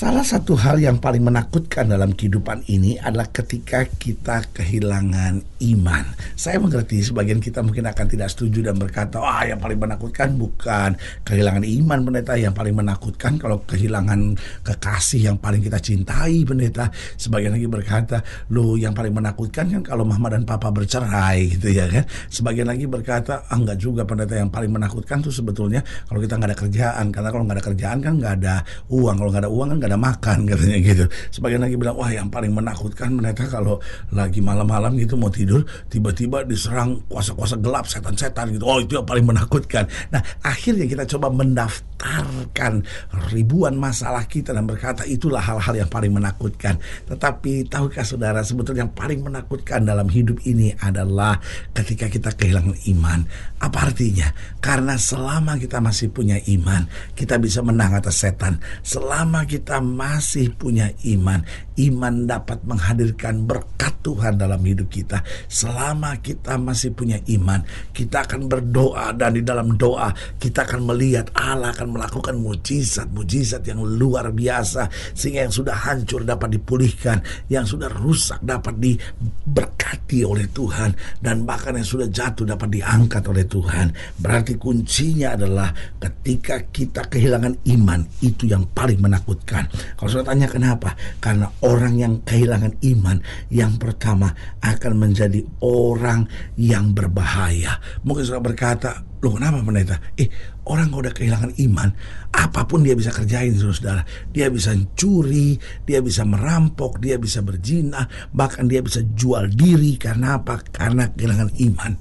Salah satu hal yang paling menakutkan dalam kehidupan ini adalah ketika kita kehilangan iman. Saya mengerti sebagian kita mungkin akan tidak setuju dan berkata, "Ah, yang paling menakutkan bukan kehilangan iman, pendeta. Yang paling menakutkan kalau kehilangan kekasih yang paling kita cintai, pendeta." Sebagian lagi berkata, "Lu yang paling menakutkan kan kalau mama dan papa bercerai gitu ya kan." Sebagian lagi berkata, "Ah, enggak juga, pendeta. Yang paling menakutkan tuh sebetulnya kalau kita nggak ada kerjaan. Karena kalau nggak ada kerjaan kan nggak ada uang. Kalau nggak ada uang kan nggak ada makan katanya gitu. Sebagian lagi bilang wah yang paling menakutkan mereka kalau lagi malam-malam gitu mau tidur tiba-tiba diserang kuasa-kuasa gelap setan-setan gitu. Oh itu yang paling menakutkan. Nah akhirnya kita coba mendaftarkan ribuan masalah kita dan berkata itulah hal-hal yang paling menakutkan. Tetapi tahukah saudara sebetulnya yang paling menakutkan dalam hidup ini adalah ketika kita kehilangan iman. Apa artinya? Karena selama kita masih punya iman, kita bisa menang atas setan. Selama kita masih punya iman, iman dapat menghadirkan berkat Tuhan dalam hidup kita. Selama kita masih punya iman, kita akan berdoa dan di dalam doa kita akan melihat Allah akan melakukan mujizat-mujizat yang luar biasa sehingga yang sudah hancur dapat dipulihkan, yang sudah rusak dapat diberkati oleh Tuhan dan bahkan yang sudah jatuh dapat diangkat oleh Tuhan. Berarti kuncinya adalah ketika kita kehilangan iman itu yang paling menakutkan kehilangan. Kalau saya tanya kenapa? Karena orang yang kehilangan iman yang pertama akan menjadi orang yang berbahaya. Mungkin sudah berkata, Loh kenapa pendeta? Eh orang kalau udah kehilangan iman Apa pun dia bisa kerjain saudara Dia bisa curi Dia bisa merampok Dia bisa berzina Bahkan dia bisa jual diri Karena apa? Karena kehilangan iman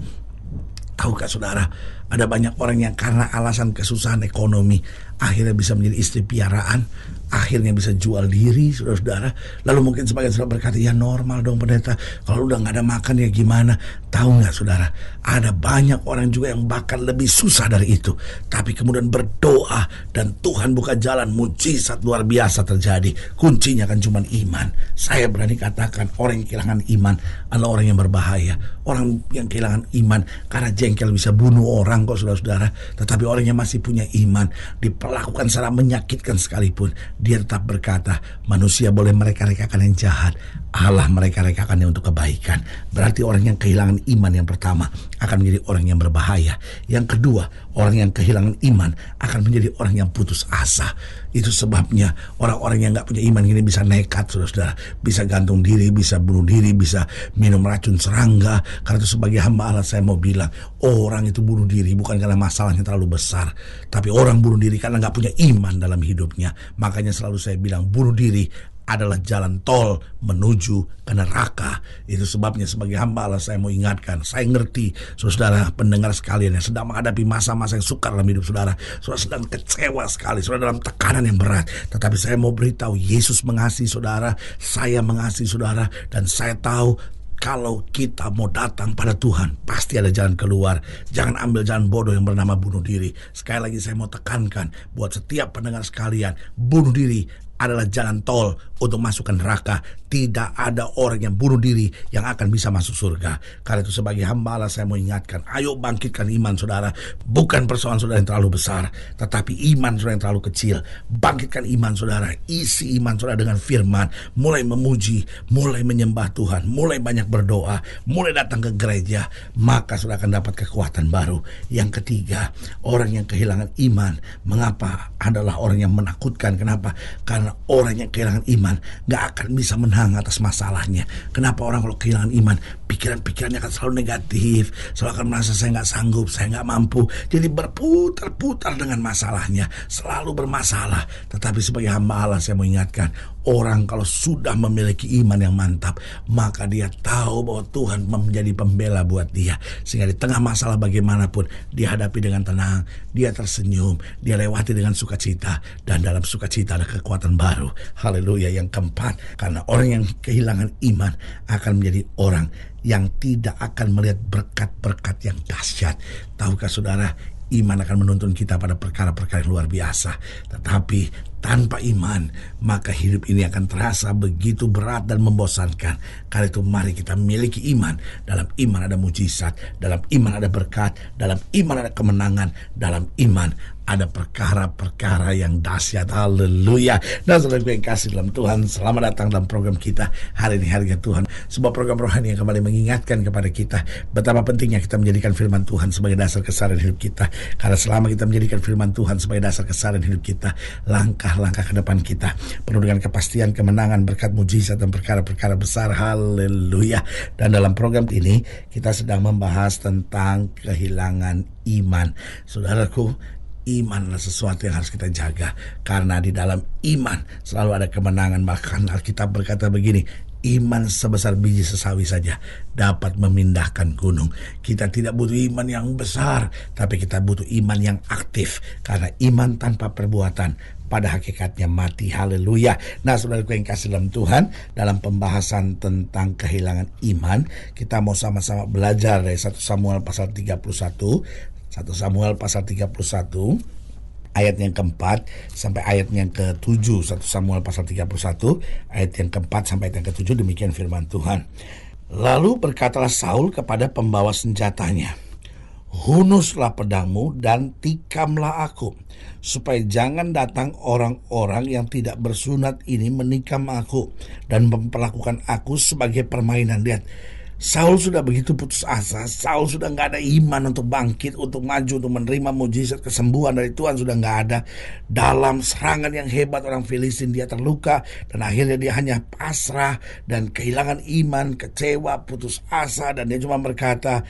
Tahukah saudara Ada banyak orang yang karena alasan kesusahan ekonomi Akhirnya bisa menjadi istri piaraan akhirnya bisa jual diri saudara-saudara. Lalu mungkin sebagian saudara berkata ya normal dong pendeta. Kalau udah nggak ada makan ya gimana? Tahu nggak saudara? Ada banyak orang juga yang bahkan lebih susah dari itu. Tapi kemudian berdoa dan Tuhan buka jalan mujizat luar biasa terjadi. Kuncinya kan cuma iman. Saya berani katakan orang yang kehilangan iman adalah orang yang berbahaya. Orang yang kehilangan iman karena jengkel bisa bunuh orang kok saudara-saudara. Tetapi orang yang masih punya iman diperlakukan secara menyakitkan sekalipun dia tetap berkata, manusia boleh mereka-rekakan yang jahat, Allah mereka-rekakannya untuk kebaikan. Berarti orang yang kehilangan iman yang pertama akan menjadi orang yang berbahaya. Yang kedua, orang yang kehilangan iman akan menjadi orang yang putus asa. Itu sebabnya orang-orang yang nggak punya iman ini bisa nekat, saudara-saudara. Bisa gantung diri, bisa bunuh diri, bisa minum racun serangga. Karena itu sebagai hamba Allah saya mau bilang, orang itu bunuh diri bukan karena masalahnya terlalu besar. Tapi orang bunuh diri karena nggak punya iman dalam hidupnya. Makanya Makanya selalu saya bilang bunuh diri adalah jalan tol menuju ke neraka. Itu sebabnya sebagai hamba Allah saya mau ingatkan, saya ngerti saudara pendengar sekalian yang sedang menghadapi masa-masa yang sukar dalam hidup saudara. Saudara sedang kecewa sekali, saudara dalam tekanan yang berat. Tetapi saya mau beritahu Yesus mengasihi saudara, saya mengasihi saudara dan saya tahu kalau kita mau datang pada Tuhan, pasti ada jalan keluar. Jangan ambil jalan bodoh yang bernama bunuh diri. Sekali lagi saya mau tekankan buat setiap pendengar sekalian, bunuh diri adalah jalan tol untuk masuk ke neraka. Tidak ada orang yang bunuh diri yang akan bisa masuk surga. Karena itu sebagai hamba Allah saya mau ingatkan, ayo bangkitkan iman saudara. Bukan persoalan saudara yang terlalu besar, tetapi iman saudara yang terlalu kecil. Bangkitkan iman saudara, isi iman saudara dengan firman, mulai memuji, mulai menyembah Tuhan, mulai banyak berdoa, mulai datang ke gereja, maka saudara akan dapat kekuatan baru. Yang ketiga, orang yang kehilangan iman, mengapa adalah orang yang menakutkan? Kenapa? Karena orang yang kehilangan iman gak akan bisa menang atas masalahnya. Kenapa orang kalau kehilangan iman, pikiran-pikirannya akan selalu negatif, selalu akan merasa saya nggak sanggup, saya nggak mampu. Jadi berputar-putar dengan masalahnya, selalu bermasalah. Tetapi sebagai hamba Allah saya mau ingatkan, orang kalau sudah memiliki iman yang mantap, maka dia tahu bahwa Tuhan menjadi pembela buat dia. Sehingga di tengah masalah bagaimanapun, dihadapi dengan tenang, dia tersenyum, dia lewati dengan sukacita, dan dalam sukacita ada kekuatan baru. Haleluya yang keempat, karena orang yang kehilangan iman akan menjadi orang yang tidak akan melihat berkat-berkat yang dahsyat. Tahukah saudara, iman akan menuntun kita pada perkara-perkara yang luar biasa. Tetapi tanpa iman, maka hidup ini akan terasa begitu berat dan membosankan. Karena itu mari kita miliki iman. Dalam iman ada mujizat, dalam iman ada berkat, dalam iman ada kemenangan, dalam iman ada perkara-perkara yang dahsyat. Haleluya. Dan gue yang kasih dalam Tuhan, selamat datang dalam program kita hari ini harga Tuhan. Sebuah program rohani yang kembali mengingatkan kepada kita betapa pentingnya kita menjadikan firman Tuhan sebagai dasar kesadaran hidup kita. Karena selama kita menjadikan firman Tuhan sebagai dasar kesadaran hidup kita, langkah langkah-langkah ke depan kita. Penuh dengan kepastian kemenangan berkat mujizat dan perkara-perkara besar. Haleluya. Dan dalam program ini kita sedang membahas tentang kehilangan iman. Saudaraku, iman adalah sesuatu yang harus kita jaga karena di dalam iman selalu ada kemenangan bahkan Alkitab berkata begini iman sebesar biji sesawi saja dapat memindahkan gunung. Kita tidak butuh iman yang besar, tapi kita butuh iman yang aktif. Karena iman tanpa perbuatan pada hakikatnya mati. Haleluya. Nah, saudara yang kasih dalam Tuhan, dalam pembahasan tentang kehilangan iman, kita mau sama-sama belajar dari 1 Samuel pasal 31, 1 Samuel pasal 31 ayat yang keempat sampai ayat yang ketujuh 1 Samuel pasal 31 ayat yang keempat sampai ayat yang ketujuh demikian firman Tuhan. Lalu berkatalah Saul kepada pembawa senjatanya, hunuslah pedangmu dan tikamlah aku, supaya jangan datang orang-orang yang tidak bersunat ini menikam aku dan memperlakukan aku sebagai permainan. Lihat, Saul sudah begitu putus asa, Saul sudah nggak ada iman untuk bangkit, untuk maju, untuk menerima mujizat kesembuhan dari Tuhan sudah nggak ada. Dalam serangan yang hebat orang Filistin dia terluka dan akhirnya dia hanya pasrah dan kehilangan iman, kecewa, putus asa dan dia cuma berkata,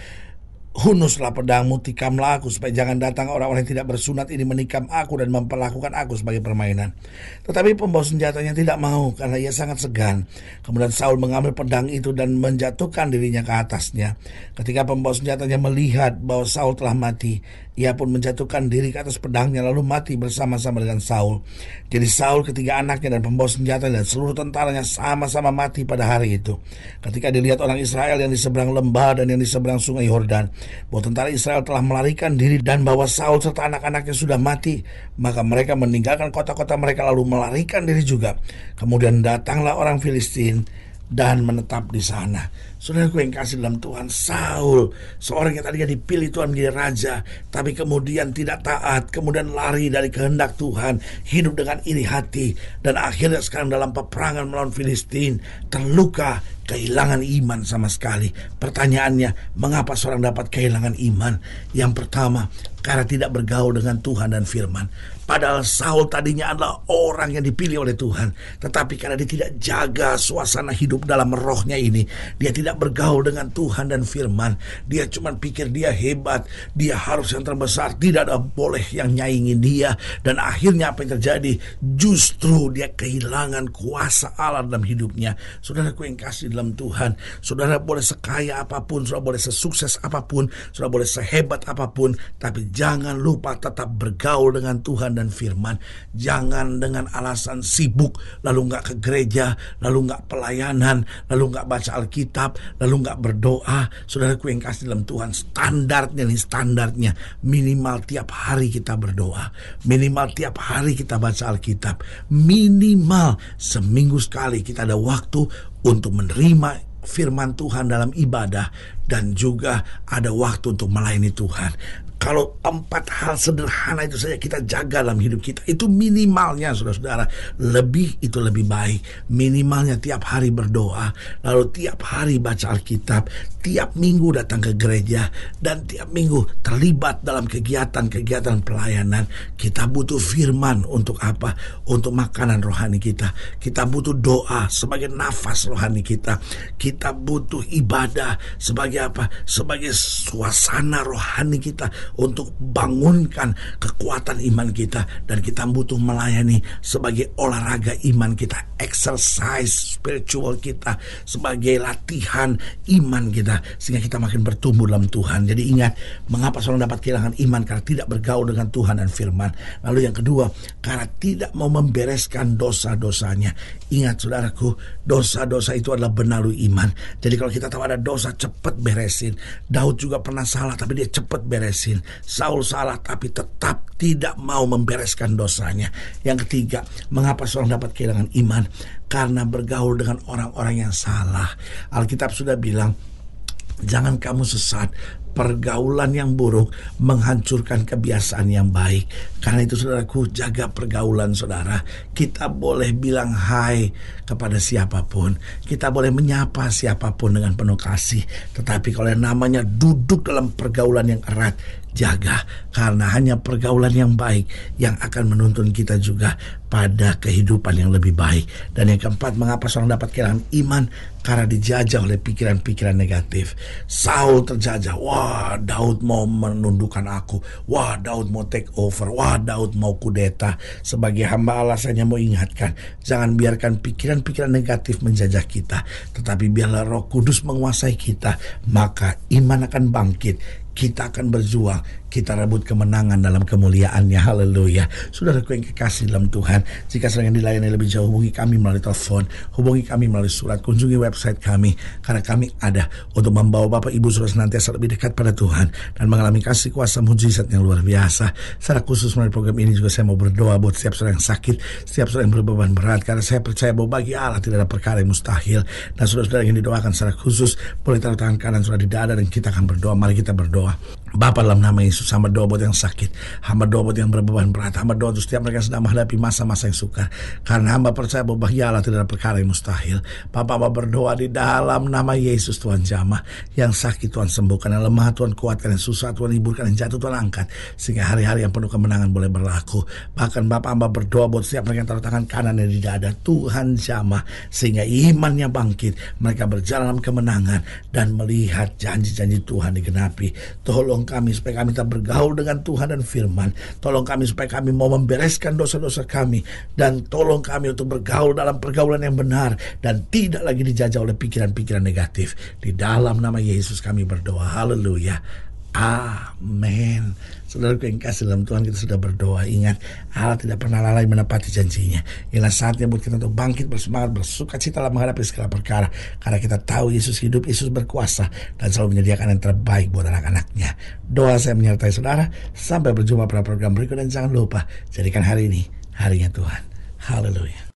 Hunuslah pedangmu, tikamlah aku supaya jangan datang orang-orang yang tidak bersunat ini menikam aku dan memperlakukan aku sebagai permainan. Tetapi pembawa senjatanya tidak mau karena ia sangat segan. Kemudian Saul mengambil pedang itu dan menjatuhkan dirinya ke atasnya. Ketika pembawa senjatanya melihat bahwa Saul telah mati, ia pun menjatuhkan diri ke atas pedangnya lalu mati bersama-sama dengan Saul. Jadi Saul ketiga anaknya dan pembawa senjata dan seluruh tentaranya sama-sama mati pada hari itu. Ketika dilihat orang Israel yang di seberang lembah dan yang di seberang sungai Yordan, bahwa tentara Israel telah melarikan diri dan bahwa Saul serta anak-anaknya sudah mati, maka mereka meninggalkan kota-kota mereka lalu melarikan diri juga. Kemudian datanglah orang Filistin dan menetap di sana. Saudaraku yang kasih dalam Tuhan, Saul, seorang yang tadinya dipilih Tuhan menjadi raja, tapi kemudian tidak taat, kemudian lari dari kehendak Tuhan, hidup dengan iri hati, dan akhirnya sekarang dalam peperangan melawan Filistin, terluka, kehilangan iman sama sekali. Pertanyaannya, mengapa seorang dapat kehilangan iman? Yang pertama, karena tidak bergaul dengan Tuhan dan firman. Padahal Saul tadinya adalah orang yang dipilih oleh Tuhan. Tetapi karena dia tidak jaga suasana hidup dalam rohnya ini. Dia tidak bergaul dengan Tuhan dan firman. Dia cuma pikir dia hebat. Dia harus yang terbesar. Tidak ada boleh yang nyaingi dia. Dan akhirnya apa yang terjadi? Justru dia kehilangan kuasa Allah dalam hidupnya. Saudaraku yang kasih dalam Tuhan. Saudara boleh sekaya apa pun. Saudara boleh sesukses apa pun. Saudara boleh sehebat apa pun. Tapi jangan lupa tetap bergaul dengan Tuhan dan firman. Jangan dengan alasan sibuk, lalu nggak ke gereja, lalu nggak pelayanan, lalu nggak baca Alkitab, lalu nggak berdoa. Saudaraku yang kasih dalam Tuhan, standarnya nih standarnya minimal tiap hari kita berdoa, minimal tiap hari kita baca Alkitab, minimal seminggu sekali kita ada waktu untuk menerima firman Tuhan dalam ibadah dan juga ada waktu untuk melayani Tuhan. Kalau empat hal sederhana itu saja kita jaga dalam hidup kita, itu minimalnya saudara-saudara. Lebih itu lebih baik. Minimalnya tiap hari berdoa, lalu tiap hari baca Alkitab, tiap minggu datang ke gereja, dan tiap minggu terlibat dalam kegiatan-kegiatan pelayanan. Kita butuh firman untuk apa? Untuk makanan rohani kita. Kita butuh doa sebagai nafas rohani kita. Kita butuh ibadah sebagai apa? Sebagai suasana rohani kita untuk bangunkan kekuatan iman kita dan kita butuh melayani sebagai olahraga iman kita, exercise spiritual kita sebagai latihan iman kita sehingga kita makin bertumbuh dalam Tuhan. Jadi ingat, mengapa seorang dapat kehilangan iman karena tidak bergaul dengan Tuhan dan firman. Lalu yang kedua, karena tidak mau membereskan dosa-dosanya. Ingat saudaraku, dosa-dosa itu adalah benalu iman. Jadi kalau kita tahu ada dosa, cepat beresin. Daud juga pernah salah, tapi dia cepat beresin. Saul salah tapi tetap tidak mau membereskan dosanya. Yang ketiga, mengapa seorang dapat kehilangan iman? Karena bergaul dengan orang-orang yang salah. Alkitab sudah bilang, jangan kamu sesat pergaulan yang buruk menghancurkan kebiasaan yang baik. Karena itu saudaraku jaga pergaulan saudara. Kita boleh bilang hai kepada siapa pun. Kita boleh menyapa siapa pun dengan penuh kasih. Tetapi kalau yang namanya duduk dalam pergaulan yang erat, jaga. Karena hanya pergaulan yang baik yang akan menuntun kita juga pada kehidupan yang lebih baik. Dan yang keempat, mengapa seorang dapat kehilangan iman? Karena dijajah oleh pikiran-pikiran negatif. Saul terjajah, wah Daud mau menundukkan aku, wah Daud mau take over, wah Daud mau kudeta. Sebagai hamba Allah saya mau ingatkan, jangan biarkan pikiran-pikiran negatif menjajah kita. Tetapi biarlah roh kudus menguasai kita, maka iman akan bangkit kita akan berjuang kita rebut kemenangan dalam kemuliaannya. Haleluya. Saudaraku yang kekasih dalam Tuhan, jika sedang dilayani lebih jauh, hubungi kami melalui telepon, hubungi kami melalui surat, kunjungi website kami, karena kami ada untuk membawa Bapak Ibu Saudara senantiasa lebih dekat pada Tuhan dan mengalami kasih kuasa mujizat yang luar biasa. Secara khusus melalui program ini juga saya mau berdoa buat setiap saudara yang sakit, setiap saudara yang berbeban berat, karena saya percaya bahwa bagi Allah tidak ada perkara yang mustahil. Dan saudara-saudara yang didoakan secara khusus, boleh taruh tangan kanan sudah di dada dan kita akan berdoa. Mari kita berdoa. Bapak dalam nama Yesus, hamba doa buat yang sakit, hamba doa buat yang berbeban berat, hamba doa untuk setiap mereka sedang menghadapi masa-masa yang suka. Karena hamba percaya bahwa bagi Allah tidak ada perkara yang mustahil. Bapak hamba berdoa di dalam nama Yesus Tuhan jamah. Yang sakit Tuhan sembuhkan, yang lemah Tuhan kuatkan, yang susah Tuhan hiburkan, yang jatuh Tuhan angkat. Sehingga hari-hari yang penuh kemenangan boleh berlaku. Bahkan Bapak hamba berdoa buat setiap mereka yang taruh tangan kanan yang di dada. Tuhan jamah. Sehingga imannya bangkit. Mereka berjalan dalam kemenangan dan melihat janji-janji Tuhan digenapi. Tolong Tolong kami supaya kami tak bergaul dengan Tuhan dan firman. Tolong kami supaya kami mau membereskan dosa-dosa kami. Dan tolong kami untuk bergaul dalam pergaulan yang benar. Dan tidak lagi dijajah oleh pikiran-pikiran negatif. Di dalam nama Yesus kami berdoa. Haleluya. Amin. Saudara yang kasih dalam Tuhan kita sudah berdoa. Ingat Allah tidak pernah lalai menepati janjinya. Inilah saatnya buat kita untuk bangkit bersemangat bersuka cita dalam menghadapi segala perkara. Karena kita tahu Yesus hidup, Yesus berkuasa dan selalu menyediakan yang terbaik buat anak-anaknya. Doa saya menyertai saudara. Sampai berjumpa pada program berikut dan jangan lupa jadikan hari ini harinya Tuhan. Haleluya.